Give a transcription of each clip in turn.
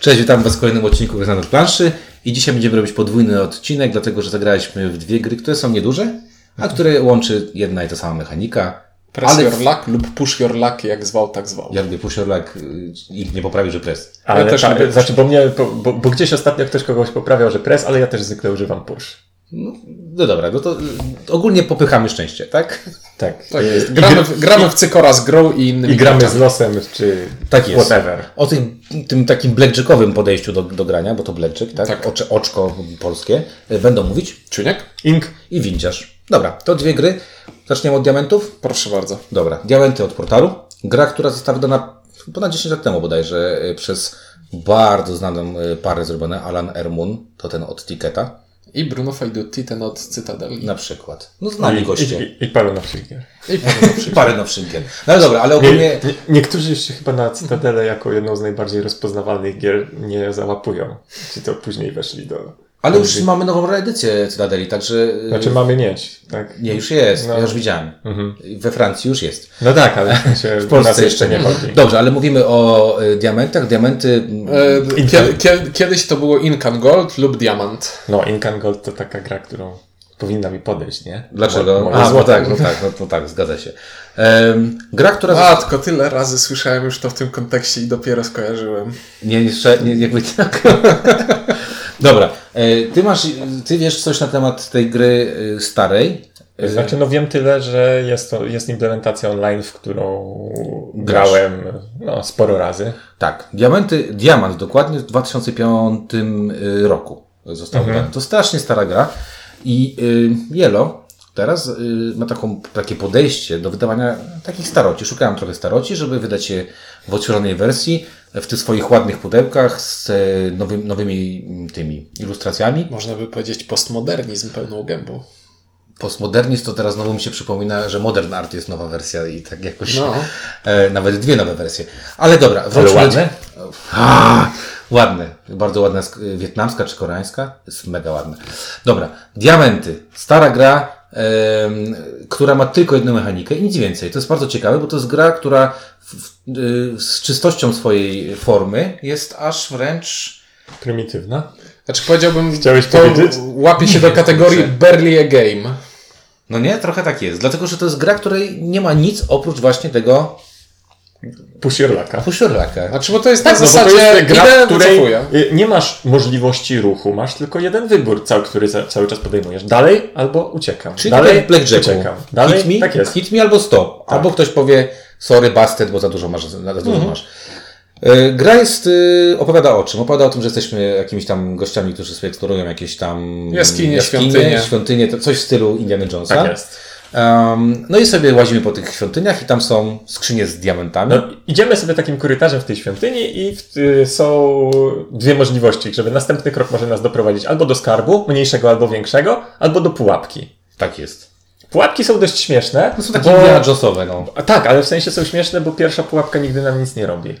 Cześć, witam Was w kolejnym odcinku Wyznanych Planszy i dzisiaj będziemy robić podwójny odcinek, dlatego że zagraliśmy w dwie gry, które są nieduże, a które łączy jedna i ta sama mechanika. Press Ale your luck lub push your luck, jak zwał, tak zwał. Ja lubię Pusiorlak i nie poprawił, że press. Ale Ja też tak, lubię znaczy, bo, mnie, bo, bo, bo gdzieś ostatnio ktoś kogoś poprawiał, że press, ale ja też zwykle używam push. No, no dobra, no to y, ogólnie popychamy szczęście, tak? Tak. Tak jest. i, Gramy, gr- w, gramy w Cykora z grą i innymi i gramy graczami. z losem, czy Tak jest. whatever. O tym, tym takim blackjackowym podejściu do, do grania, bo to blackjack, tak? Tak. Ocze, oczko polskie, y, będą mówić Czuniek? Ink. i windziarz. Dobra, to dwie gry. Zaczniemy od diamentów. Proszę bardzo. Dobra, Diamenty od portalu. Gra, która została wydana ponad 10 lat temu bodajże y, przez bardzo znaną y, parę zrobione, Alan Ermun, to ten od Ticketa I Bruno Faidutti, ten od Cytadeli. na przykład. No znani I, goście. i, i, i parę nowszych gier. I Parę nowszych gier. No ale dobra, ale Nie, ogólnie... nie, niektórzy jeszcze chyba na Cytadelę jako jedną z najbardziej rozpoznawalnych gier nie załapują. Ci to później weszli do... Ale już mamy nową reedycję Cytadeli, także... y, Znaczy mamy mieć, tak? Nie, już jest, No. ja już widziałem. We Francji już jest. No tak, ale w, Polsce jeszcze nie. chodzi. Dobrze, ale mówimy o y, diamentach. Diamenty... E, kie, kie, kiedyś to było Incan Gold lub Diamant. No, Incan Gold to taka gra, którą powinna mi podejść, nie? Dlaczego? Mo- A, no tak, no tak, no, no tak, zgadza się. Em, gra, która... A, tylko tyle razy słyszałem już to w tym kontekście i dopiero skojarzyłem. Nie, jeszcze, nie, jakby tak. Dobra, e, ty masz, ty wiesz coś na temat tej gry e, starej. Znaczy, no wiem tyle, że jest to jest implementacja online, w którą Grasz. grałem no, sporo razy. Tak, Diamenty, Diamant dokładnie w 2005 y, roku został wydany. To strasznie stara gra i y, Yellow teraz y, ma taką, takie podejście do wydawania takich staroci. Szukałem trochę staroci, żeby wydać je w otworzonej wersji, w tych swoich ładnych pudełkach z e, nowy, nowymi mm, tymi ilustracjami. Można by powiedzieć postmodernizm pełną gębą. Postmodernizm to teraz znowu mi się przypomina, że Modern Art jest nowa wersja i tak jakoś No. e, nawet dwie nowe wersje. Ale dobra, Ale wróćmy. ładne? A, ładne. Bardzo ładna sk- wietnamska czy koreańska. Jest mega ładna. Dobra, Diamenty. Stara gra, która ma tylko jedną mechanikę i nic więcej. To jest bardzo ciekawe, bo to jest gra, która w, w, y, z czystością swojej formy jest aż wręcz Prymitywna. Znaczy powiedziałbym, Chciałeś to powiedzieć? łapie się do kategorii barely a game. No nie, trochę tak jest. Dlatego, że to jest gra, której nie ma nic oprócz właśnie tego Pusiorlaka. pusiorlaka. Znaczy, bo to jest Tak, na no zasadzie, to jest gra, idę, której wycofuję. y, nie masz możliwości ruchu, masz tylko jeden wybór, cały, który cały czas podejmujesz. Dalej albo uciekam. Czyli Dalej tak Blackjacku. uciekam. Dalej, hit me, tak jest. hit me albo stop. Tak. Albo ktoś powie sorry busted, bo za dużo masz. Za dużo Mhm. masz. E, Gra jest, y, opowiada o czym? Opowiada o tym, że jesteśmy jakimiś tam gościami, którzy sobie eksplorują jakieś tam Jaskinie, świątynie. świątynie, to coś w stylu Indiana Jonesa. Tak jest. Um, no i sobie łazimy po tych świątyniach i tam są skrzynie z diamentami. No, idziemy sobie takim korytarzem w tej świątyni i w, y, są dwie możliwości, żeby następny krok może nas doprowadzić albo do skarbu, mniejszego albo większego, albo do pułapki. Tak jest. Pułapki są dość śmieszne. To są takie bo... No. A tak, ale w sensie są śmieszne, bo pierwsza pułapka nigdy nam nic nie robi.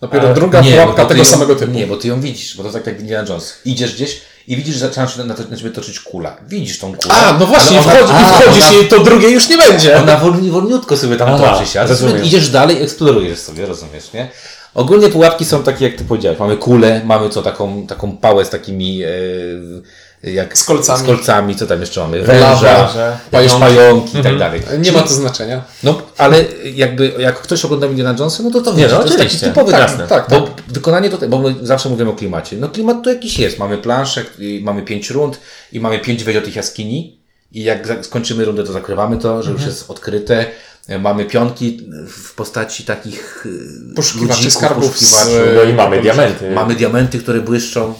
Dopiero Ale- druga Nie, pułapka tego ją, samego typu. Nie, bo ty ją widzisz, bo to tak jak Indiana Jones. Idziesz gdzieś i widzisz, że zaczyna się na, na ciebie toczyć kula. Widzisz tą kulę. A, no właśnie, ona- wchodzi, a, wchodzisz ona- i to drugie już nie będzie. Ona wolni, wolniutko sobie tam Aha, toczy się, a ty idziesz dalej, eksplorujesz sobie, rozumiesz, nie? Ogólnie pułapki są takie, jak ty powiedziałeś. Mamy kulę, mamy co, taką, taką pałę z takimi, e, jak... Z kolcami. Z kolcami, co tam jeszcze mamy? Lawa, Węża, jakieś pająki. pająki i tak dalej. Nie ma to znaczenia. No, ale jakby, jak ktoś ogląda Indiana Jonesa, no to to Nie, no to jest taki typowy Tak, tak, tak, Bo wykonanie tutaj, bo my zawsze mówimy o klimacie. No klimat to jakiś jest. Mamy planszę, mamy pięć rund i mamy pięć wejść do tych jaskini i jak skończymy rundę, to zakrywamy to, że już jest odkryte. E, Mamy pionki w postaci takich e, Poszukiwaczy ludzików, skarbów poszukiwaczy. z- No i mamy Yy, diamenty. Mamy diamenty, które błyszczą.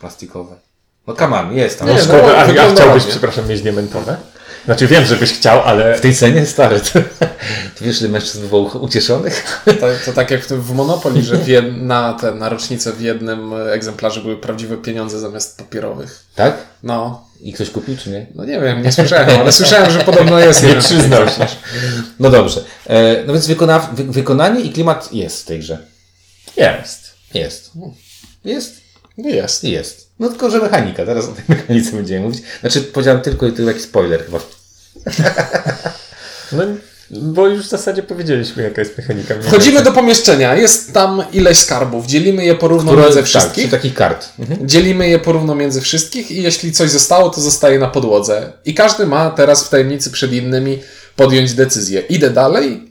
Plastikowe. No come on, jest tam. Nie, No, no, Szkoda, a, a wygląda chciałbyś, ładnie. przepraszam, mieć diamentowe? Znaczy wiem, żebyś chciał, ale w tej cenie stary, to, to wiesz, ile mężczyzn było ucieszonych? To, to tak jak w, w Monopoly, że w jed, na, te, na rocznicę w jednym egzemplarzu były prawdziwe pieniądze zamiast papierowych. Tak? No, I ktoś kupił, czy nie? no nie wiem, nie słyszałem, ale słyszałem, że podobno jest nie przyznał się. No dobrze. E, no więc wykona, wy, wykonanie i klimat jest w tej grze. Jest. Jest. Jest. Jest. Jest. No tylko, że mechanika. Teraz o tej mechanice będziemy mówić. Znaczy powiedziałem tylko i tylko taki spoiler chyba. No, Bo już w zasadzie powiedzieliśmy, jaka jest mechanika. Wchodzimy do pomieszczenia, jest tam ileś skarbów, dzielimy je porówno Które- między tak, wszystkich. czy takich kart. Mhm. Dzielimy je porówno między wszystkich i jeśli coś zostało, to zostaje na podłodze. I każdy ma teraz w tajemnicy przed innymi podjąć decyzję. Idę dalej,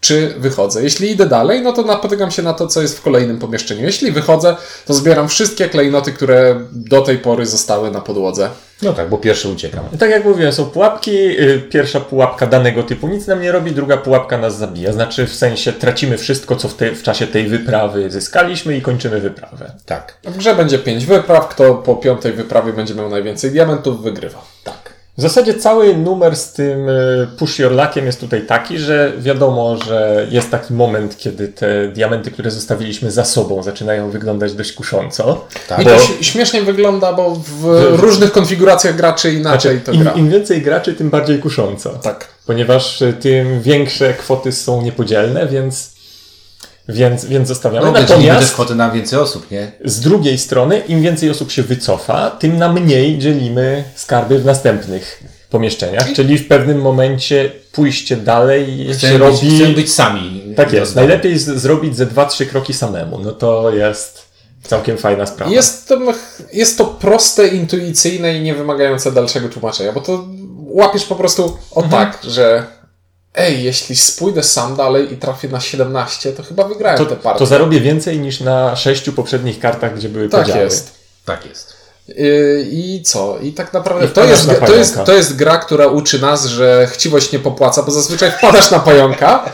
czy wychodzę. Jeśli idę dalej, no to napotykam się na to, co jest w kolejnym pomieszczeniu. Jeśli wychodzę, to zbieram wszystkie klejnoty, które do tej pory zostały na podłodze. No tak, bo pierwszy uciekam. Tak jak mówiłem, są pułapki. y, Pierwsza pułapka danego typu nic nam nie robi, druga pułapka nas zabija. Znaczy w sensie tracimy wszystko, co w, tej, w czasie tej wyprawy zyskaliśmy i kończymy wyprawę. Tak. W grze będzie pięć wypraw, kto po piątej wyprawie będzie miał najwięcej diamentów, wygrywa. W zasadzie cały numer z tym y, push your luckiem jest tutaj taki, że wiadomo, że jest taki moment, kiedy te diamenty, które zostawiliśmy za sobą, zaczynają wyglądać dość kusząco. Tak. I to śmiesznie wygląda, bo w różnych konfiguracjach graczy inaczej Znaczy, to im, gra. Im więcej graczy, tym bardziej kusząco. Tak. Ponieważ y, tym większe kwoty są niepodzielne, więc, więc, więc zostawiamy. No, Natomiast... też kwoty na więcej osób, nie? z drugiej strony, im więcej osób się wycofa, tym na mniej dzielimy skarby w następnych pomieszczeniach. Czyli w pewnym momencie pójście dalej się Chcemy, robi. być, chcemy być sami. Tak jest. Najlepiej z, zrobić ze dwa, trzy kroki samemu. No to jest całkiem fajna sprawa. Jest to, jest to proste, intuicyjne i nie wymagające dalszego tłumaczenia, bo to łapiesz po prostu o tak, że ej, jeśli pójdę sam dalej i trafię na 17, to chyba wygrałem to, tę partię. to zarobię więcej niż na sześciu poprzednich kartach, gdzie były tak podziały. jest. Tak jest. Yy, I co? I tak naprawdę I to jest, na to, jest, to jest gra, która uczy nas, że chciwość nie popłaca, bo zazwyczaj wpadasz na pająka.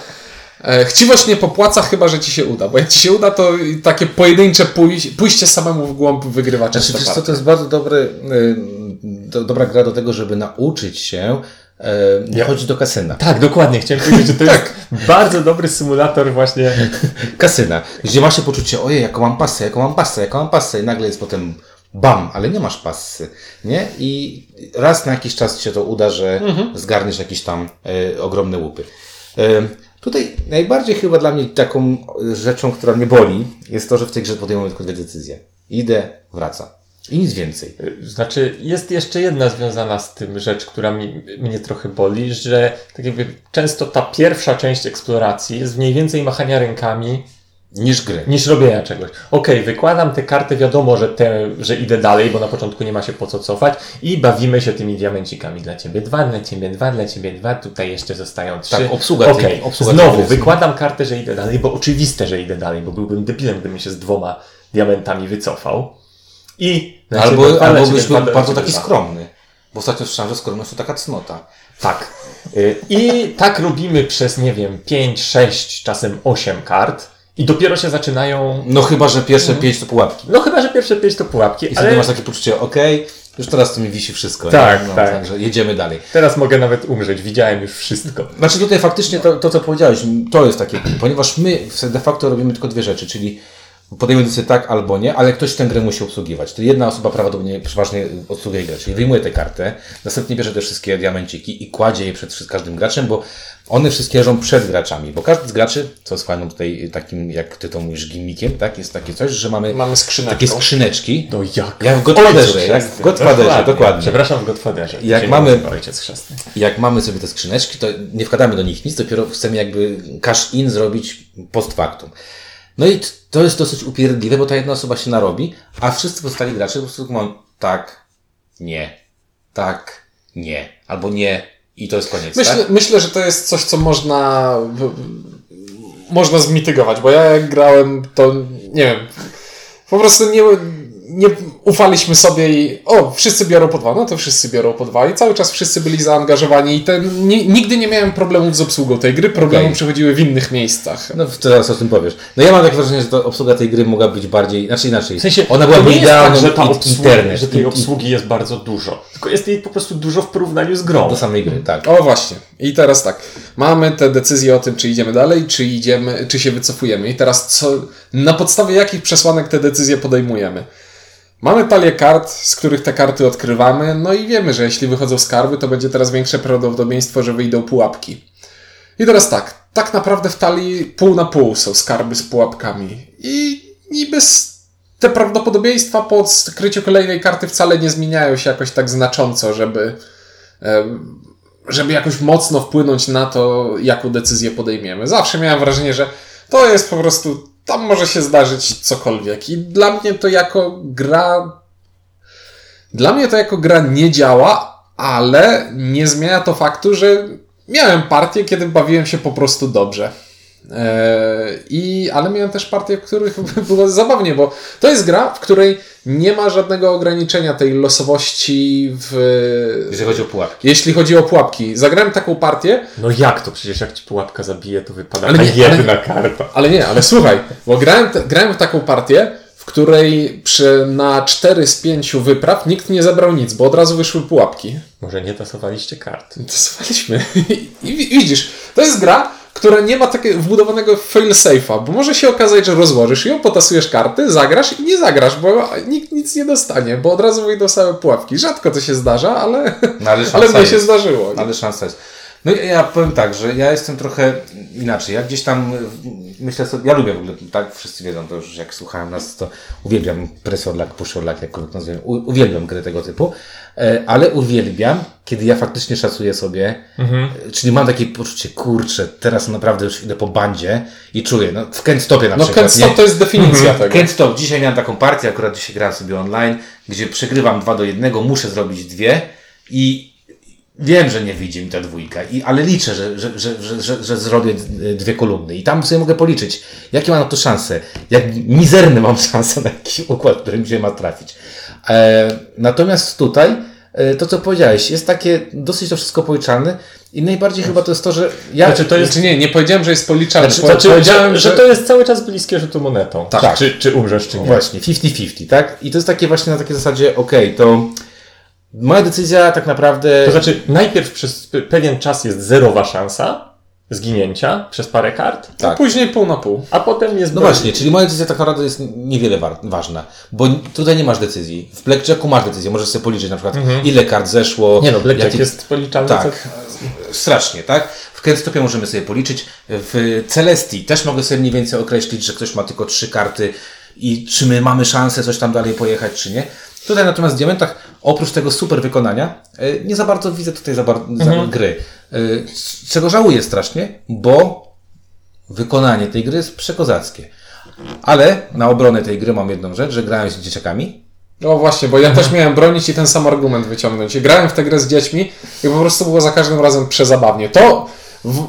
E, Chciwość nie popłaca, chyba że ci się uda, bo jak ci się uda, to takie pojedyncze pójś, pójście samemu w głąb wygrywa Znaczy, często co, partię. to jest bardzo dobry, y, do, dobra gra do tego, żeby nauczyć się y, Ja- chodzić do kasyna. Tak, dokładnie. Chciałem powiedzieć, że to jest bardzo dobry symulator właśnie. Kasyna, gdzie masz się poczucie, ojej, jaką mam pasę, jaką mam pasę, jaką mam pasę i nagle jest potem bam, ale nie masz pasy, nie? I raz na jakiś czas się to uda, że zgarniesz jakieś tam e, ogromne łupy. Tutaj najbardziej chyba dla mnie taką rzeczą, która mnie boli, jest to, że w tej grze podejmujemy tylko dwie decyzje. Idę, wracam. I nic więcej. Znaczy, jest jeszcze jedna związana z tym rzecz, która mi, mnie trochę boli, że tak jakby często ta pierwsza część eksploracji jest mniej więcej machania rękami Niż gry. niż robienia czegoś. Okej, wykładam te karty, wiadomo, że, te, że idę dalej, bo na początku nie ma się po co cofać i bawimy się tymi diamencikami. Dla ciebie dwa, dla ciebie dwa, dla ciebie dwa, tutaj jeszcze zostają trzy. Tak, obsługa tej- Okej, obsługa znowu tej wykładam kartę, że idę dalej, bo oczywiste, że idę dalej, bo byłbym debilem, gdybym się z dwoma diamentami wycofał. I ciebie Albo, albo byś był bardzo taki dwa. skromny. Bo ostatnio słyszałem, że skromność to taka cnota. Tak. Y, I tak robimy przez, nie wiem, 5, 6, czasem 8 kart i dopiero się zaczynają No chyba, że pierwsze pięć to pułapki. No chyba, że pierwsze pięć to pułapki, I wtedy ale masz takie poczucie, okej, już teraz to mi wisi wszystko. Tak? No, tak. Także jedziemy dalej. teraz mogę nawet umrzeć. Widziałem już wszystko. Znaczy tutaj faktycznie to, to co powiedziałeś, to jest takie, ponieważ my de facto robimy tylko dwie rzeczy, czyli podejmujemy decyzję tak albo nie, ale ktoś tę grę musi obsługiwać. Czyli jedna osoba prawdopodobnie przeważnie obsługuje grę, czyli wyjmuje tę kartę, następnie bierze te wszystkie diamenciki i kładzie je przed każdym graczem, bo one wszystkie leżą przed graczami, bo każdy z graczy, co jest fajną tutaj takim, jak ty to mówisz, gimmickiem, tak, jest takie coś, że mamy Mamy takie skrzyneczki, No jak? Jak w Godfatherze, jak w. Godfatherze, dokładnie. Przepraszam, w Godfatherze. Jak mamy- jak mamy sobie te skrzyneczki, to nie wkładamy do nich nic, dopiero chcemy jakby cash in zrobić post factum. No i to jest dosyć upierdliwe, bo ta jedna osoba się narobi, a wszyscy pozostali gracze po prostu mówią tak, nie, tak, nie, albo nie i to jest koniec, Myślę, tak? myślę, że to jest coś, co można można zmitygować, bo ja jak grałem, to nie wiem, po prostu nie, nie ufaliśmy sobie i o, wszyscy biorą po dwa, no to wszyscy biorą po dwa i cały czas wszyscy byli zaangażowani i ten, ni, nigdy nie miałem problemów z obsługą tej gry, problemy Okej. przychodziły w innych miejscach. No teraz o tym powiesz. No ja mam takie wrażenie, że ta obsługa tej gry mogła być bardziej, znaczy inaczej. W sensie, ona to byłaby nie tak, że, ta obsługa, internet, że tej obsługi jest bardzo dużo. Tylko jest jej po prostu dużo w porównaniu z grą. do samej gry, tak. O właśnie. I teraz tak. Mamy te decyzje o tym, czy idziemy dalej, czy idziemy, czy się wycofujemy. I teraz co, na podstawie jakich przesłanek te decyzje podejmujemy? Mamy talię kart, z których te karty odkrywamy, no i wiemy, że jeśli wychodzą skarby, to będzie teraz większe prawdopodobieństwo, że wyjdą pułapki. I teraz tak, tak naprawdę w talii pół na pół są skarby z pułapkami. I niby te prawdopodobieństwa po odkryciu kolejnej karty wcale nie zmieniają się jakoś tak znacząco, żeby, żeby jakoś mocno wpłynąć na to, jaką decyzję podejmiemy. Zawsze miałem wrażenie, że to jest po prostu, tam może się zdarzyć cokolwiek. I dla mnie to jako gra, dla mnie to jako gra nie działa, ale nie zmienia to faktu, że miałem partię, kiedy bawiłem się po prostu dobrze. Eee, I, ale miałem też partie, w których było zabawnie, bo to jest gra, w której nie ma żadnego ograniczenia tej losowości w. Jeżeli chodzi o pułapki. Jeśli chodzi o pułapki. Zagrałem taką partię, No jak to? Przecież jak ci pułapka zabije, to wypada Ale ta nie, jedna karta. ale nie, ale słuchaj, bo grałem, grałem w taką partię, w której przy, na 4 z 5 wypraw nikt nie zebrał nic, bo od razu wyszły pułapki. Może nie tasowaliście kart. Tasowaliśmy. I wi- widzisz, to jest gra, która nie ma takiego wbudowanego fail-safe'a, bo może się okazać, że rozłożysz ją, potasujesz karty, zagrasz i nie zagrasz, bo nikt nic nie dostanie, bo od razu wyjdą same pułapki. Rzadko to się zdarza, ale, No, ale ale mnie się zdarzyło. Ale szansa jest. No ja- powiem tak, że ja jestem trochę inaczej. Ja gdzieś tam myślę sobie, ja lubię w ogóle, tak wszyscy wiedzą to już, jak słuchają nas, to uwielbiam press or luck, push or luck, jak to nazywam. U- Uwielbiam gry tego typu, e, ale uwielbiam, kiedy ja faktycznie szacuję sobie, e, czyli mam takie poczucie, kurczę, teraz naprawdę już idę po bandzie i czuję, no w Kent Stopie na No przykład. Kent nie? Stop to jest definicja tego. Kent Stop. Dzisiaj miałem taką partię, akurat dzisiaj grałem sobie online, gdzie przegrywam 2 do 1, muszę zrobić dwie i wiem, że nie wyjdzie mi ta dwójka, i, ale liczę, że, że, że, że, że, zrobię dwie kolumny i tam sobie mogę policzyć, jakie mam na to szanse, jak mizerne mam szanse na jakiś układ, który mi się ma trafić. E, natomiast tutaj e, to, co powiedziałeś, jest takie dosyć to wszystko policzalne i najbardziej chyba to jest to, że ja... Znaczy, to jest- Znaczy nie, nie powiedziałem, że jest policzalne. Znaczy, Po- Znaczy, powiedziałem, że, że to jest cały czas bliskie rzutu monetą. Tak. Czy, czy umrzesz, czy nie. Właśnie, 50-50, tak? I to jest takie właśnie na takiej zasadzie, okej, to moja decyzja tak naprawdę... To znaczy, najpierw przez pe- pewien czas jest zerowa szansa zginięcia przez parę kart, A później pół na pół. a potem jest No właśnie, czyli moja decyzja tak naprawdę jest niewiele wa- ważna, bo tutaj nie masz decyzji. W Blackjacku masz decyzję, możesz sobie policzyć na przykład ile kart zeszło. Mhm. Nie no, Blackjack jakie- jest policzalny. Tak, co- strasznie, tak? W Kentstopie możemy sobie policzyć. W Celestii też mogę sobie mniej więcej określić, że ktoś ma tylko trzy karty i czy my mamy szansę coś tam dalej pojechać, czy nie. Tutaj natomiast w Diamentach, oprócz tego super wykonania, y, nie za bardzo widzę tutaj za, bar- za Mhm. gry. Y, z czego żałuję strasznie, bo wykonanie tej gry jest przekozackie. Ale na obronę tej gry mam jedną rzecz, że grałem z dzieciakami. No właśnie, bo ja też miałem bronić i ten sam argument wyciągnąć. Grałem w tę grę z dziećmi i po prostu było za każdym razem przezabawnie. To w,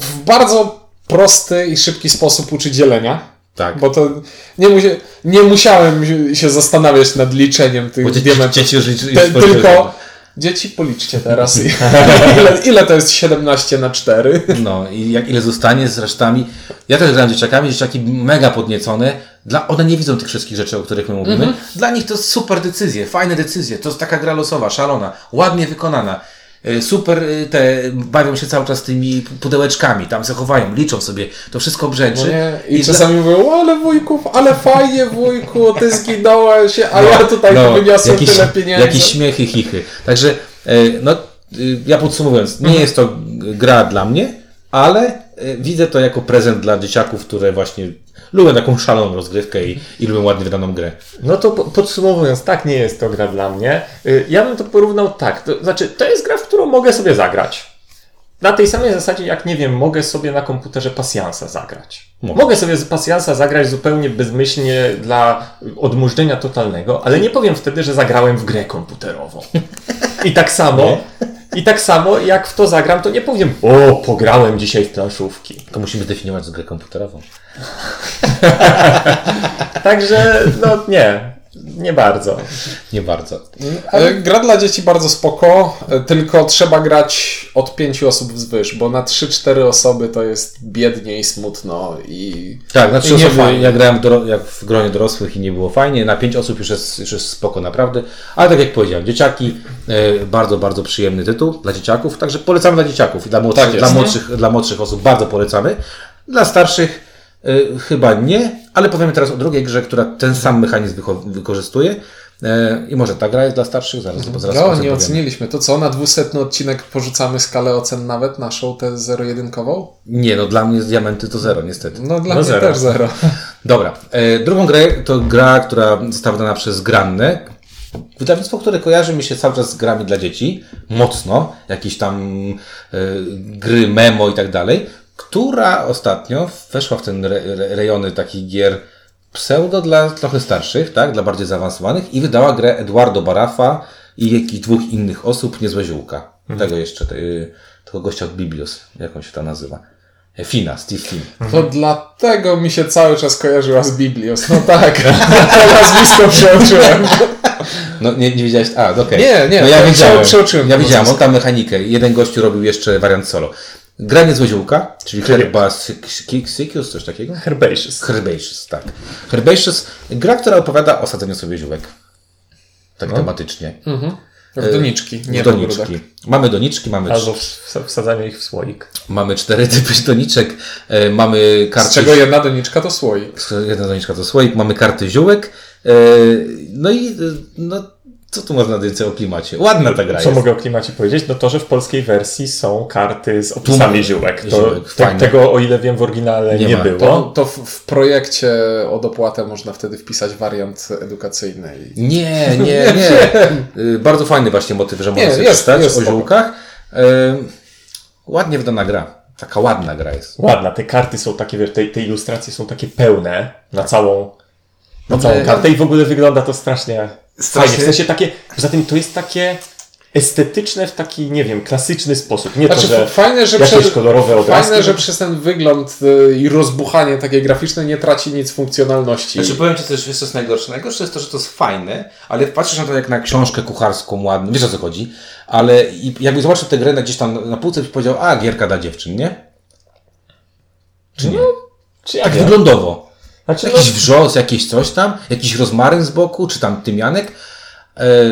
w bardzo prosty i szybki sposób uczy dzielenia. Tak. Bo to nie, musia, nie musiałem się zastanawiać nad liczeniem tych dzieci, diamentów. dzieci już, już, Te, tylko dzieci policzcie teraz. ile, ile to jest 17 na 4? No i jak ile zostanie z resztami. Ja też grałem z dzieciakami, dzieciaki mega podniecone. Dla, one nie widzą tych wszystkich rzeczy, o których my mówimy. Dla nich to super decyzje, fajne decyzje. To jest taka gra losowa, szalona, ładnie wykonana. Y, Super y, te, bawią się cały czas tymi pudełeczkami, tam zachowają, liczą sobie, to wszystko brzęczy. No? I, dla- czasami mówią, "O, ale wujków, ale fajnie wujku, ty zginąłeś, a ja tutaj wyniosłem jakieś, tyle pieniędzy. No, Jakieś śmiechy, chichy. Także, e, no, y, ja podsumowując, nie jest to gra dla mnie, ale e, widzę to jako prezent dla dzieciaków, które właśnie lubią taką szaloną rozgrywkę i, i lubią ładnie wydaną grę. No to po- podsumowując, tak, nie jest to gra dla mnie. Y, Ja bym to porównał tak. To znaczy, to jest gra, w którą mogę sobie zagrać. Na tej samej zasadzie, jak nie wiem, mogę sobie na komputerze pasjansa zagrać. Mogę. Mogę sobie z pasjansa zagrać zupełnie bezmyślnie dla odmurzenia totalnego, ale nie powiem wtedy, że zagrałem w grę komputerową. I tak samo, i tak samo jak w to zagram, to nie powiem, o, pograłem dzisiaj w planszówki. To musimy definiować z grę komputerową. Także, no nie, nie bardzo. Nie bardzo. E, Gra dla dzieci bardzo spoko, e, tylko trzeba grać od pięciu osób wzwyż, bo na 3-4 osoby to jest biednie i smutno i Tak, na trzy I nie osoby fajnie. ja grałem doro- jak w gronie dorosłych i nie było fajnie. Na pięć osób już jest, już jest spoko naprawdę. Ale tak jak powiedziałem, dzieciaki, e, bardzo, bardzo przyjemny tytuł dla dzieciaków. Także polecamy dla dzieciaków i dla młodszych, Tak jest. dla młodszych, dla młodszych osób bardzo polecamy. Dla starszych chyba nie, ale powiemy teraz o drugiej grze, która ten sam mechanizm wykorzystuje. E, I może ta gra jest dla starszych, zaraz, zaraz o no, tym nie oceniliśmy. To co, na 200 odcinek porzucamy skalę ocen nawet naszą, tę zero-jedynkową? Nie, no dla mnie diamenty to zero, niestety. No dla No mnie zero. też zero. Dobra. E, drugą grę to gra, która została wydana przez Grannę. wydawnictwo, które kojarzy mi się cały czas z grami dla dzieci, mocno, jakieś tam e, gry, memo i tak dalej, która ostatnio weszła w ten re, re, rejony takich gier pseudo dla trochę starszych, tak, dla bardziej zaawansowanych i wydała grę Eduardo Barafa i jakichś dwóch innych osób, Niezłe Ziółka. Tego jeszcze, te, tego gościa od Biblios, jak on się to nazywa. E, Fina, Steve Fin. To dlatego mi się cały czas kojarzyła z Biblios. No tak, to nazwisko przeoczyłem. No nie, nie wiedziałeś, a okej. Nie, nie, no ja wiedziałem, ja to wiedziałem, on tam mechanikę. Jeden gościu robił jeszcze wariant solo. Gra Niezłe Ziółka, czyli Herba Sikius, coś takiego? Herbaceous. Herbaceous, tak. Herbaceous, gra, która opowiada o sadzeniu sobie ziółek. Tak tematycznie. W doniczki, nie w doniczki. Mamy doniczki, mamy, Albo cz- w- wsadzanie ich w słoik. mamy cztery typy doniczek, e, mamy karty... Z czego jedna doniczka to słoik. Jedna doniczka to słoik, mamy karty ziółek. E, no i e, no, co tu można więcej o klimacie? Ładna ta gra Co jest. mogę o klimacie powiedzieć? No to, że w polskiej wersji są karty z opisami ziółek. To, ziółek, tego, o ile wiem, w oryginale Nie nie, było. To, to w, w projekcie o dopłatę można wtedy wpisać wariant edukacyjny. I... Nie, nie, nie. Y, Bardzo fajny właśnie motyw, że można sobie jest- o ziółkach. Y, Ładnie wydana gra. Taka ładna gra jest. Ładna, te karty są takie, wiesz, te, te ilustracje są takie pełne na całą, na całą kartę i w ogóle wygląda to strasznie, Strasznie- fajnie. W sensie takie, poza tym to jest takie estetyczne w taki, nie wiem, klasyczny sposób. Nie Znaczy, to, że fajne, że jakieś przez, kolorowe obrazki. fajne, że przez ten wygląd y, i rozbuchanie takie graficzne nie traci nic funkcjonalności. Znaczy powiem Ci coś, wiesz co jest najgorsze? Najgorsze jest to, że to jest fajne, ale patrzysz na to jak na książkę kucharską ładną, wiesz o co chodzi, ale jakby zobaczył tę grę na gdzieś tam na półce i powiedział, a gierka dla dziewczyn, nie? Czy nie? Czy ja Tak wiem. wyglądowo. Znaczy, no, Jakiś wrzos, jakieś coś tam, jakiś rozmaryn z boku, czy tam tymianek. E,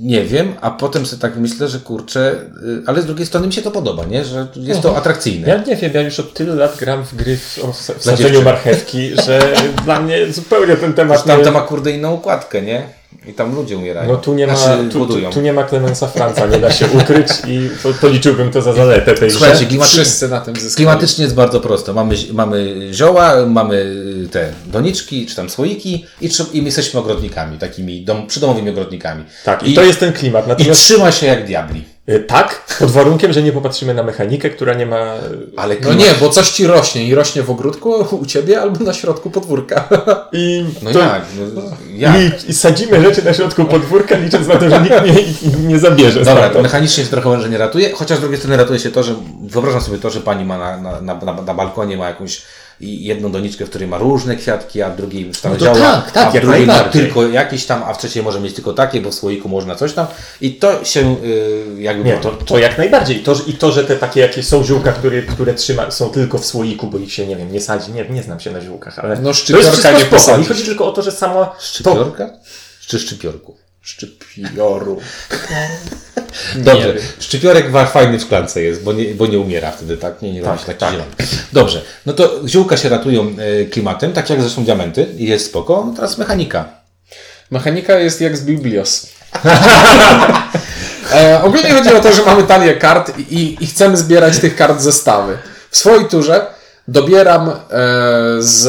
nie wiem, a potem sobie tak myślę, że kurczę, y, ale z drugiej strony mi się to podoba, nie? Że jest to atrakcyjne. ja nie wiem, ja już od tylu lat gram w gry w, w sadzeniu marchewki, że dla mnie zupełnie ten temat Tam nie... to ma kurde inną układkę, nie? I tam ludzie umierają. No tu nie ma, Znaczy, tu, tu, tu nie ma Clemensa Franca, nie da się ukryć i to, policzyłbym to za zaletę tej Słuchajcie, klimatycznie, Wszyscy na tym zyskali. klimatycznie jest bardzo prosto. Mamy, mamy zioła, mamy y, te doniczki, czy tam słoiki i, i my jesteśmy ogrodnikami, takimi dom, przydomowymi ogrodnikami. Tak, i, I, to jest ten klimat. I Natomiast trzyma się jak diabli. Y, tak, pod warunkiem, że nie popatrzymy na mechanikę, która nie ma... Ale No nie, bo coś ci rośnie i rośnie w ogródku u ciebie albo na środku podwórka. I, No to, jak? No, jak? I, I sadzimy rzeczy na środku podwórka, licząc na to, że nikt nie, nie zabierze. Dobra, to mechanicznie się trochę nie ratuje, chociaż z drugiej strony ratuje się to, że wyobrażam sobie to, że pani ma na, na, na, na balkonie ma jakąś i jedną doniczkę, w której ma różne kwiatki, a w drugiej już tam No to działa, tak, tak, a w jak drugiej ma najbardziej. tylko jakieś tam, a w trzeciej może mieć tylko takie, bo w słoiku można coś tam i to się yy, jakby... Nie, to, to jak najbardziej. I to, że- I to, że te takie jakieś są ziółka, które, które trzyma, są tylko w słoiku, bo ich się, nie wiem, nie sadzi. Nie, nie znam się na ziółkach, ale No, to jest wszystko nie posadzisz. chodzi tylko o to, że samo to, Szczypiorka? Czy szczypiorku? Szczypioru. Dobrze, szczypiorek fajny w szklance jest, bo nie, bo nie umiera wtedy, tak? Nie, nie robi się taki tak. zielony. Dobrze, no to ziółka się ratują e, klimatem, tak jak zresztą diamenty i jest spoko. No teraz mechanika. Mechanika jest jak z Biblios. e, ogólnie chodzi o to, że mamy talię kart i, i chcemy zbierać tych kart zestawy. W swojej turze dobieram e, z...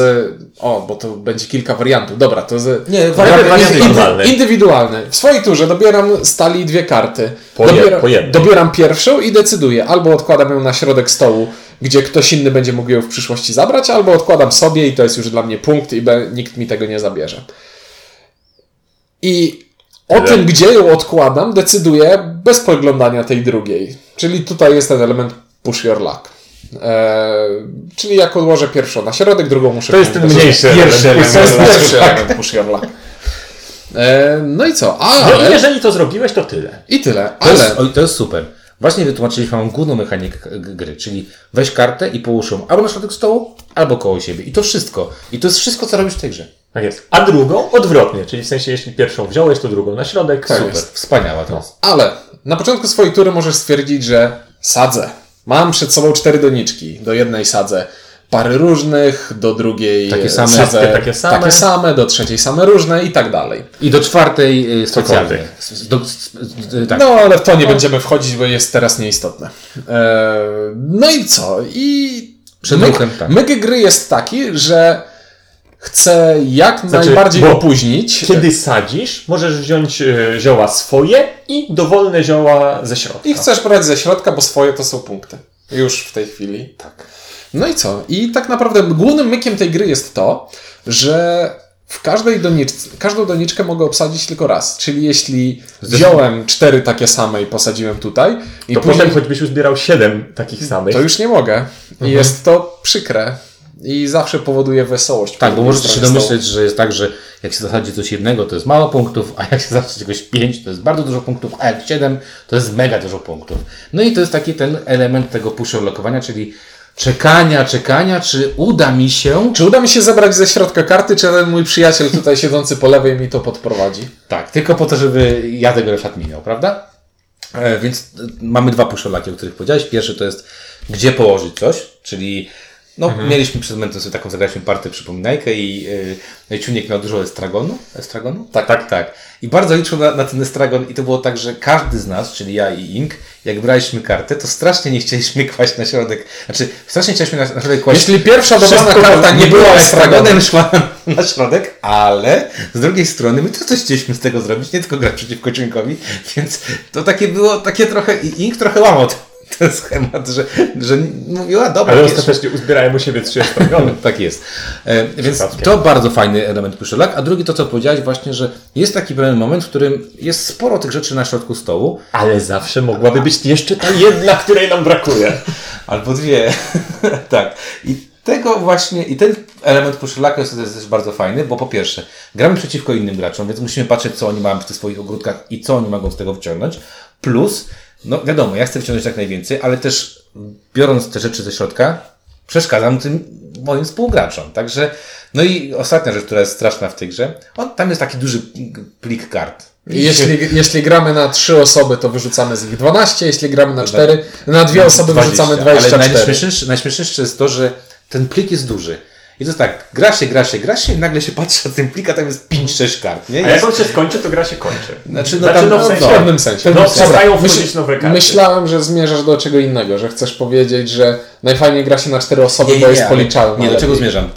O, bo to będzie kilka wariantów. Dobra, to z... Nie, warianty warianty indywidualne. Indywidualny. W swojej turze dobieram z talii dwie karty. Po dobieram, po dobieram pierwszą i decyduję. Albo odkładam ją na środek stołu, gdzie ktoś inny będzie mógł ją w przyszłości zabrać, albo odkładam sobie i to jest już dla mnie punkt i nikt mi tego nie zabierze. I o Tyle. tym, gdzie ją odkładam, decyduję bez podglądania tej drugiej. Czyli tutaj jest ten element push your luck. Eee, czyli jak odłożę pierwszą na środek, drugą muszę To jest ten mniejszy Pierwszy element. to jest pierwszy element push your luck. Eee, no i co? No Ale... i jeżeli to zrobiłeś, to tyle. I tyle. To, jest, Ale oj, to jest super. Właśnie wytłumaczyliśmy wam główną mechanikę gry, czyli weź kartę i połóż ją albo na środek stołu, albo koło siebie. I to wszystko. I to jest wszystko, co robisz w tej grze. Tak jest. A drugą odwrotnie, czyli w sensie, jeśli pierwszą wziąłeś, to drugą na środek. Tak super. jest. Wspaniała to. Ale na początku swojej tury możesz stwierdzić, że sadzę. Mam przed sobą cztery doniczki. Do jednej sadzę pary różnych, do drugiej Takie same. sadzę takie same. takie same, do trzeciej same różne i tak dalej. I do czwartej y, specjalnie. s- tak. No ale w to nie będziemy wchodzić, bo jest teraz nieistotne. E, no i co? I Przed myk, ruchem, tak. myk gry jest taki, że chcę jak Znaczy, najbardziej opóźnić. Kiedy sadzisz, możesz wziąć e, zioła swoje i dowolne zioła ze środka. I chcesz brać ze środka, bo swoje to są punkty. Już w tej chwili. Tak. No i co? I tak naprawdę głównym mykiem tej gry jest to, że w każdej doniczce, każdą doniczkę mogę obsadzić tylko raz. Czyli jeśli wziąłem cztery takie same i posadziłem tutaj, i To później, potem choćbyś uzbierał siedem takich samych. to już nie mogę. Mhm. Jest to przykre. I zawsze powoduje wesołość. Tak, bo możecie się domyśleć, że jest tak, że jak się zasadzi coś jednego, to jest mało punktów, a jak się zasadzi czegoś pięć, to jest bardzo dużo punktów, a jak siedem, to jest mega dużo punktów. No i to jest taki ten element tego push lokowania, czyli czekania, czekania, czy uda mi się. Czy uda mi się zebrać ze środka karty, czy ten mój przyjaciel tutaj siedzący po lewej mi to podprowadzi? Tak, tylko po to, żeby ja tego refat minął, prawda? E, więc e, mamy dwa puszolaki, o których powiedziałeś. Pierwszy to jest, gdzie położyć coś, czyli no, mieliśmy przed momentem sobie taką, zagraliśmy partię przypominajkę i yy, Ciuniek miał dużo estragonu. Estragonu? Tak, tak, tak. I bardzo liczył na, na ten estragon i to było tak, że każdy z nas, czyli ja i Ink, jak braliśmy kartę, to strasznie nie chcieliśmy kłaść na środek, znaczy strasznie chcieliśmy na, na środek kłaść Jeśli pierwsza dobrana karta nie była estragonem, szła na, na środek, ale z drugiej strony my to coś chcieliśmy z tego zrobić, nie tylko grać przeciwko Ciunkowi, więc to takie było, takie trochę, i Ink trochę łamał ten, schemat, że, że mówiła, dobra, Ale wiesz, ostatecznie uzbierałem u siebie trzy estragony. tak jest. E, więc to bardzo fajny element puszelak. A drugi to, co powiedziałeś właśnie, że jest taki pewien moment, w którym jest sporo tych rzeczy na środku stołu, Ale zawsze mogłaby być jeszcze ta jedna, której nam brakuje. albo dwie. tak. I tego właśnie, i ten element puszelaka jest też bardzo fajny, bo po pierwsze, gramy przeciwko innym graczom, więc musimy patrzeć, co oni mają w tych swoich ogródkach i co oni mogą z tego wyciągnąć. Plus, no wiadomo, ja chcę wyciągnąć jak najwięcej, ale też biorąc te rzeczy ze środka, przeszkadzam tym moim współgraczom. Także, no i ostatnia rzecz, która jest straszna w tej grze, on, tam jest taki duży plik kart. jeśli, jeśli gramy na trzy osoby, to wyrzucamy z nich 12, jeśli gramy na cztery, na dwie osoby wyrzucamy 24. Ale najśmieszniejsze, najśmieszniejsze jest to, że ten plik jest duży. I to jest tak, gra się, gra się, gra się i nagle się patrzy na ten plik, a tam jest 5-6 kart, nie? A jak on się skończy, to gra się kończy. znaczy, no Znaczy, tam, no, w no, sensie- W pewnym sensie. No, przestają wchodzić nowe karty. Myślałem, że zmierzasz do czego innego, że chcesz powiedzieć, że najfajniej gra się na cztery osoby, bo jest policzalne. Nie, do czego zmierzam?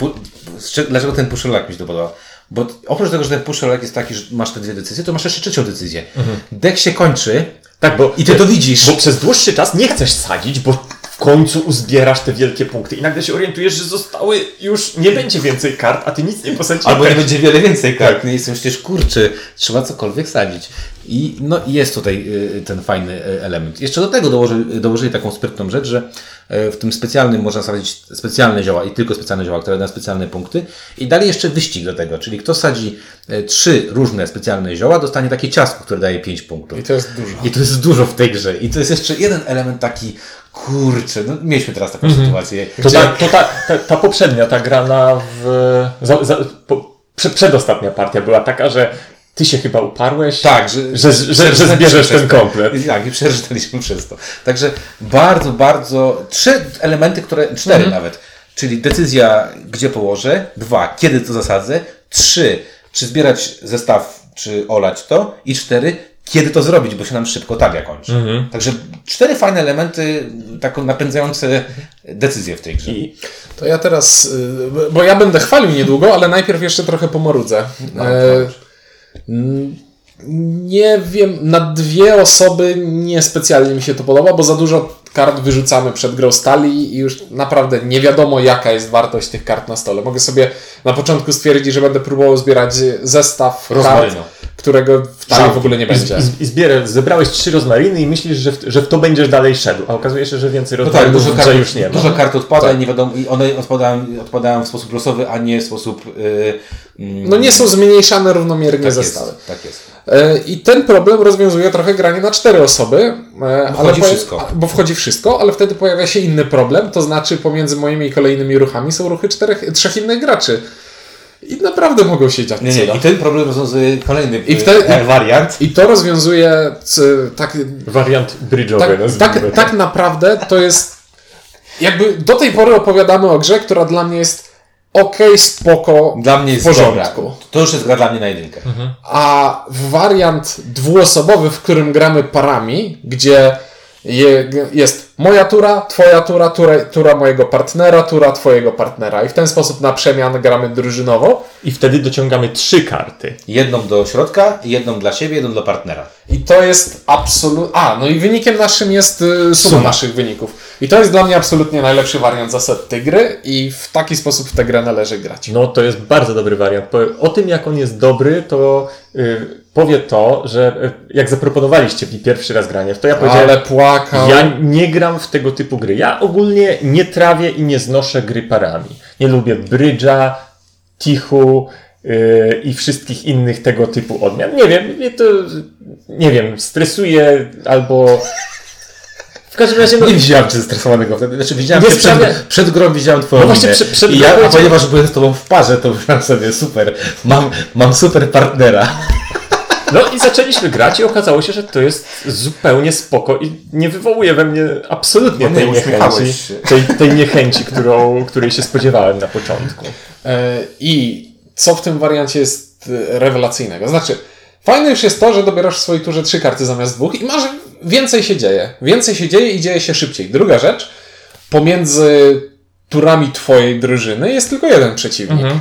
Dlaczego ten puszelak mi się to podoba? Bo oprócz tego, że ten puszelak jest taki, że masz te dwie decyzje, to masz jeszcze trzecią decyzję. Dek się kończy Tak, bo i ty to widzisz. Bo przez dłuższy czas nie chcesz sadzić, bo w końcu uzbierasz te wielkie punkty i nagle się orientujesz, że zostały już, nie będzie więcej kart, a ty nic nie posadziłeś. Albo nie będzie wiele więcej kart. Nie jestem przecież kurczy, trzeba cokolwiek sadzić. I no jest tutaj y, ten fajny y, element. Jeszcze do tego dołoży, dołożyli taką sprytną rzecz, że w tym specjalnym można sadzić specjalne zioła i tylko specjalne zioła, które dają specjalne punkty. I dali jeszcze wyścig do tego, czyli kto sadzi y, trzy różne specjalne zioła, dostanie takie ciastko, które daje pięć punktów. I to jest dużo. I to jest dużo w tej grze. I to jest jeszcze jeden element taki, kurczę, no mieliśmy teraz taką sytuację. To, gdzie- ta, to ta, ta, ta poprzednia, ta grana w... Za, za, po, prze, przedostatnia partia była taka, że ty się chyba uparłeś, Tak, że, że, że, że, zbierzesz ten komplet. I Tak, i przeczytaliśmy przez to. Także bardzo, bardzo. Trzy elementy, które. Cztery nawet. Czyli decyzja, gdzie położę. Dwa, kiedy to zasadzę. Trzy, czy zbierać zestaw, czy olać to. I cztery, kiedy to zrobić, bo się nam szybko talia kończy. Także cztery fajne elementy, tak napędzające decyzje w tej grze. I To ja teraz, y, bo ja będę chwalił niedługo, ale najpierw jeszcze trochę pomarudzę. No, E, nie wiem, na dwie osoby nie specjalnie mi się to podoba, bo za dużo kart wyrzucamy przed grą stali i już naprawdę nie wiadomo jaka jest wartość tych kart na stole. Mogę sobie na początku stwierdzić, że będę próbował zbierać zestaw kart. Którego w talii w ogóle nie będzie. i, i zbierę, zebrałeś trzy rozmariny i myślisz, że w, że w to będziesz dalej szedł, a okazuje się, że więcej No tak, rozmarinów dużo kart, już nie ma. dużo kart odpada Tak. i nie wiadomo, i one odpadają, odpadają w sposób losowy, a nie w sposób. Yy, No nie są zmniejszane równomiernie tak zestawy. jest, tak jest. E, I ten problem rozwiązuje trochę granie na cztery osoby. e, Bo ale wchodzi wszystko. Bo wchodzi wszystko, ale wtedy pojawia się inny problem, to znaczy pomiędzy moimi kolejnymi ruchami są ruchy czterech, trzech innych graczy. I naprawdę mogą się dziać Nie, nie, i ten problem rozwiązuje kolejny I I wtedy- wariant. I to rozwiązuje c, tak, Wariant bridge'owy, tak, tak, tak naprawdę to jest jakby do tej pory opowiadamy o grze, która dla mnie jest okej, spoko, Dla mnie jest w porządku. dobra. To już jest gra dla mnie na jedynkę. A wariant dwuosobowy, w którym gramy parami, gdzie jest moja tura, twoja tura, tura, tura mojego partnera, tura twojego partnera. I w ten sposób na przemian gramy drużynowo. I wtedy dociągamy trzy karty. Jedną do środka, jedną dla siebie, jedną dla partnera. I to jest absolutnie. A, no i wynikiem naszym jest y, suma, Suma. naszych wyników. I to jest dla mnie absolutnie najlepszy wariant zasad tej gry, i w taki sposób w tę grę należy grać. No to jest bardzo dobry wariant. O tym, jak on jest dobry, to y, powie to, że y, jak zaproponowaliście mi pierwszy raz granie, to ja powiedziałem, Ale płakał. ja nie gram w tego typu gry. Ja ogólnie nie trawię i nie znoszę gry parami. Nie lubię brydża, tichu y, i wszystkich innych tego typu odmian. Nie wiem, mnie to, nie wiem, stresuje albo... W każdym razie, no, Nie widziałem cię zestresowanego wtedy. Znaczy widziałem cię przed, sprawia- przed grą, widziałem twoją No właśnie przed- przed I ja, a ponieważ byłem z tobą w parze, to myślałem sobie, super, mam, mam super partnera. No i zaczęliśmy grać i okazało się, że to jest zupełnie spoko i nie wywołuje we mnie absolutnie No tej niechęci, tej, tej niechęci, którą, której się spodziewałem na początku. E, I co w tym wariancie jest e, rewelacyjnego? Znaczy, fajne już jest to, że dobierasz w swojej turze trzy karty zamiast dwóch i masz więcej się dzieje. Więcej się dzieje i dzieje się szybciej. Druga rzecz, pomiędzy turami twojej drużyny jest tylko jeden przeciwnik. Mhm.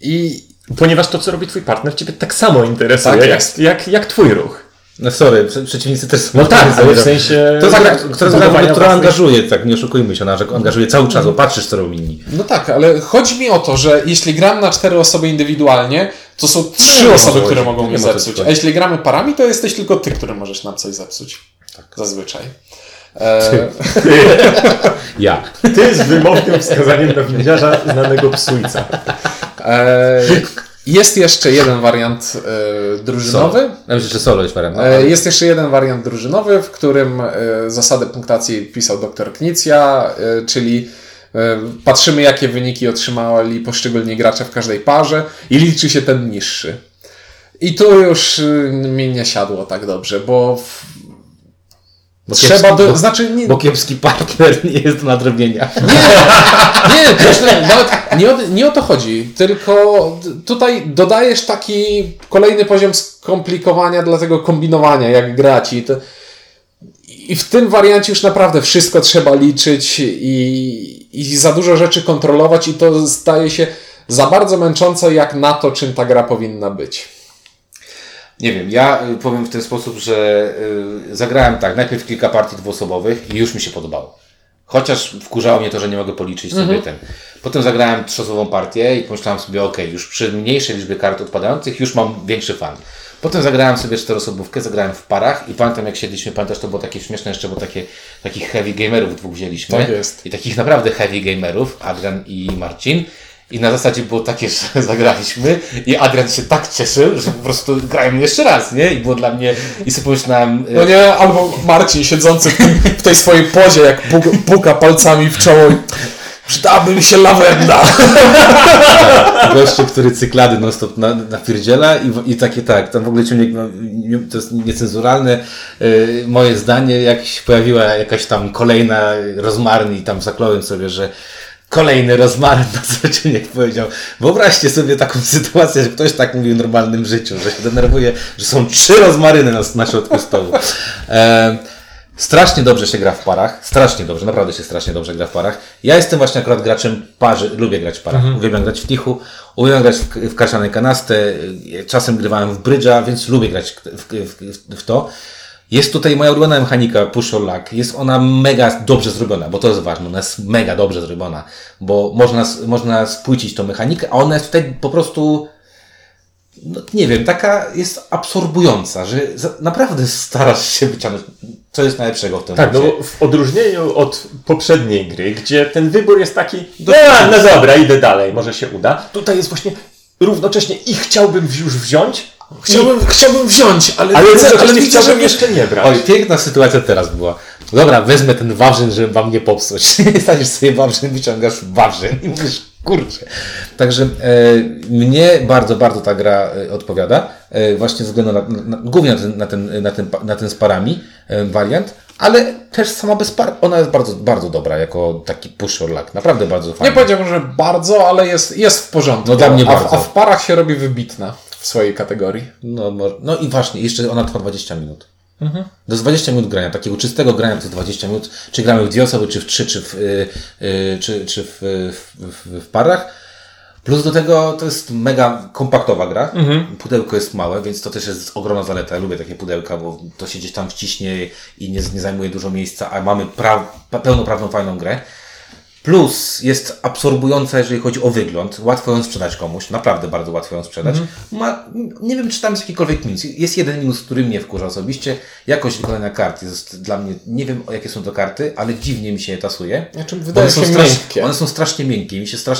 I Ponieważ to, co robi twój partner, ciebie tak samo interesuje, Tak jak, jest. jak, jak twój ruch. No sorry, prze- przeciwnicy też są No tak, ale w sensie... To jest gra, która, która, która własnej- angażuje, tak, nie oszukujmy się, ona że angażuje cały czas, bo patrzysz co robią inni. no tak, ale chodzi mi o to, że jeśli gram na cztery osoby indywidualnie, to są trzy nie osoby, które mogą nie mi ma co zepsuć. A jeśli gramy parami, to jesteś tylko ty, który możesz nam coś zepsuć. Tak. Zazwyczaj. E, Ja. Ty z wymownym wskazaniem na windiarza znanego psujca. E, jest jeszcze jeden wariant e, drużynowy. Ja myślę, że solo jest wariant. no, jest jeszcze jeden wariant drużynowy, w którym zasadę punktacji pisał dr Knicja, czyli patrzymy, jakie wyniki otrzymali poszczególni gracze w każdej parze i liczy się ten niższy. I tu już mi nie siadło tak dobrze, bo, Bo trzeba kiepski- do, znaczy nie, Bo kiepski partner nie jest do nadrobienia. Nie, myślę, nawet nie o, nie o to chodzi, tylko tutaj dodajesz taki kolejny poziom skomplikowania dla tego kombinowania, jak grać i to, i w tym wariancie już naprawdę wszystko trzeba liczyć i, i za dużo rzeczy kontrolować i to staje się za bardzo męczące jak na to, czym ta gra powinna być. Nie wiem, ja y, powiem w ten sposób, że y, zagrałem tak, najpierw kilka partii dwuosobowych i już mi się podobało. Chociaż wkurzało mnie to, że nie mogę policzyć sobie ten. Potem zagrałem trzyosobową partię i pomyślałem sobie, ok, już przy mniejszej liczbie kart odpadających już mam większy fan. Potem zagrałem sobie czteroosobówkę, zagrałem w parach i pamiętam jak siedliśmy, pamiętasz, to było takie śmieszne jeszcze, bo takie, takich heavy gamerów dwóch wzięliśmy. Tak jest. I takich naprawdę heavy gamerów, Adrian i Marcin. I na zasadzie było takie, że zagraliśmy i Adrian się tak cieszył, że po prostu grałem jeszcze raz, nie? I było dla mnie, i sobie pomyślałem, y, No nie, albo Marcin siedzący w, tym, w tej swojej pozie, jak puk, puka palcami w czoło i przydałaby mi się lawenda. gościu, który cyklady non stop na, napierdziela i, i takie tak, tam w ogóle ciągnie, no, to jest niecenzuralne y, moje zdanie, jak się pojawiła jakaś tam kolejna rozmarny i tam zakląłem sobie, że kolejny rozmaryn, na co Ciuniek powiedział. Wyobraźcie sobie taką sytuację, że ktoś tak mówi w normalnym życiu, że się denerwuje, że są trzy rozmaryny na, na środku stołu. E, Strasznie dobrze się gra w parach, strasznie dobrze, naprawdę się strasznie dobrze gra w parach. Ja jestem właśnie akurat graczem parzy, lubię grać w parach, uwielbiam grać w tichu, uwielbiam grać w, w kaszanej kanastę, y, czasem grywałem w brydża, więc lubię grać w, w, w to. Jest tutaj moja ulubiona mechanika push or luck. Jest ona mega dobrze zrobiona, bo to jest ważne. Ona jest mega dobrze zrobiona, bo można, można spłycić tą mechanikę, a ona jest tutaj po prostu no, nie wiem, taka jest absorbująca, że naprawdę starasz się wyciągnąć, co jest najlepszego w tym Tak, no momencie. w odróżnieniu od poprzedniej gry, gdzie ten wybór jest taki, no, no dobra, idę dalej, może się uda. Tutaj jest właśnie równocześnie i chciałbym już wziąć, Chciałbym, chciałbym wziąć, ale, ale, widzę, ale, widzę, chciałbym że jeszcze nie brać. Oj, piękna sytuacja teraz była. Dobra, wezmę ten wawrzyn, żeby wam nie popsuć. Staniesz sobie wawrzyn, wyciągasz wawrzyn i mówisz, kurczę. Także e, mnie bardzo, bardzo ta gra e, odpowiada. E, właśnie ze względu na, na, głównie na ten, na, ten, na, ten, na ten z parami e, wariant, ale też sama bez par, ona jest bardzo, bardzo dobra jako taki push or luck. Naprawdę bardzo fajna. Nie powiedziałbym, że bardzo, ale jest, jest w porządku. No dla mnie a, bardzo. A w parach się robi wybitna w swojej kategorii. No, może, no i właśnie, jeszcze ona trwa 20 minut. Do 20 minut grania, takiego czystego grania to jest 20 minut. Czy gramy w dwie osoby, czy w trzy, czy w, y, y, czy, czy w, w, w, w parach. Plus do tego to jest mega kompaktowa gra. Pudełko jest małe, więc to też jest ogromna zaleta. Ja lubię takie pudełka, bo to się gdzieś tam wciśnie i nie, nie zajmuje dużo miejsca, a mamy pra, pełnoprawną, fajną grę. Plus jest absorbująca, jeżeli chodzi o wygląd. Łatwo ją sprzedać komuś, naprawdę bardzo łatwo ją sprzedać. Ma, nie wiem, czy tam jest jakikolwiek minus. Jest jeden minus, który mnie wkurza osobiście. Jakość wykonania kart jest dla mnie, nie wiem jakie są to karty, ale dziwnie mi się je tasuje. Znaczy, wydaje One są, się strasznie, miękkie. one są strasznie miękkie, mi się strasznie